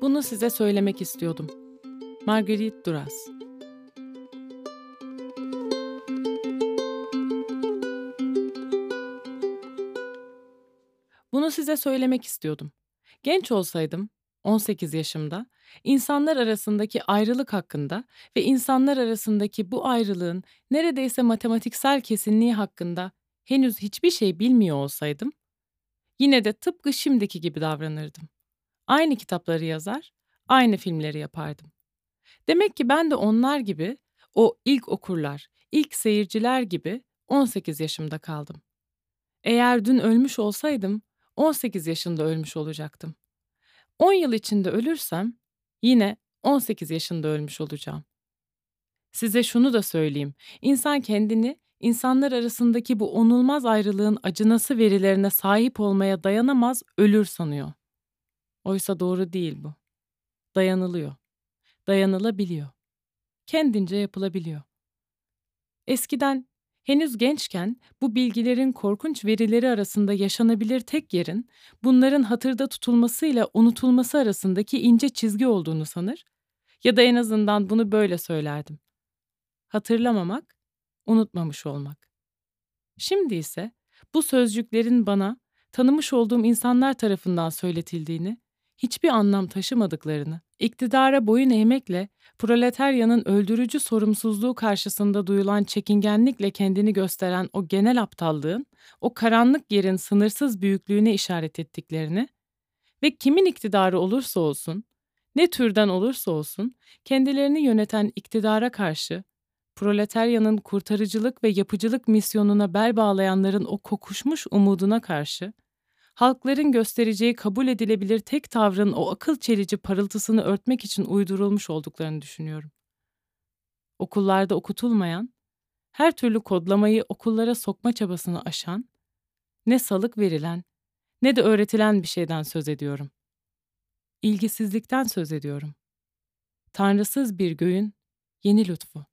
Bunu size söylemek istiyordum. Marguerite Duras Bunu size söylemek istiyordum. Genç olsaydım, 18 yaşımda, insanlar arasındaki ayrılık hakkında ve insanlar arasındaki bu ayrılığın neredeyse matematiksel kesinliği hakkında henüz hiçbir şey bilmiyor olsaydım, yine de tıpkı şimdiki gibi davranırdım. Aynı kitapları yazar, aynı filmleri yapardım. Demek ki ben de onlar gibi, o ilk okurlar, ilk seyirciler gibi 18 yaşımda kaldım. Eğer dün ölmüş olsaydım, 18 yaşında ölmüş olacaktım. 10 yıl içinde ölürsem yine 18 yaşında ölmüş olacağım. Size şunu da söyleyeyim. İnsan kendini insanlar arasındaki bu onulmaz ayrılığın acınası verilerine sahip olmaya dayanamaz, ölür sanıyor. Oysa doğru değil bu. Dayanılıyor. Dayanılabiliyor. Kendince yapılabiliyor. Eskiden henüz gençken bu bilgilerin korkunç verileri arasında yaşanabilir tek yerin bunların hatırda tutulmasıyla unutulması arasındaki ince çizgi olduğunu sanır ya da en azından bunu böyle söylerdim. Hatırlamamak, unutmamış olmak. Şimdi ise bu sözcüklerin bana tanımış olduğum insanlar tarafından söyletildiğini hiçbir anlam taşımadıklarını, iktidara boyun eğmekle proletaryanın öldürücü sorumsuzluğu karşısında duyulan çekingenlikle kendini gösteren o genel aptallığın, o karanlık yerin sınırsız büyüklüğüne işaret ettiklerini ve kimin iktidarı olursa olsun, ne türden olursa olsun, kendilerini yöneten iktidara karşı, proletaryanın kurtarıcılık ve yapıcılık misyonuna bel bağlayanların o kokuşmuş umuduna karşı, halkların göstereceği kabul edilebilir tek tavrın o akıl çelici parıltısını örtmek için uydurulmuş olduklarını düşünüyorum. Okullarda okutulmayan, her türlü kodlamayı okullara sokma çabasını aşan, ne salık verilen ne de öğretilen bir şeyden söz ediyorum. İlgisizlikten söz ediyorum. Tanrısız bir göğün yeni lütfu.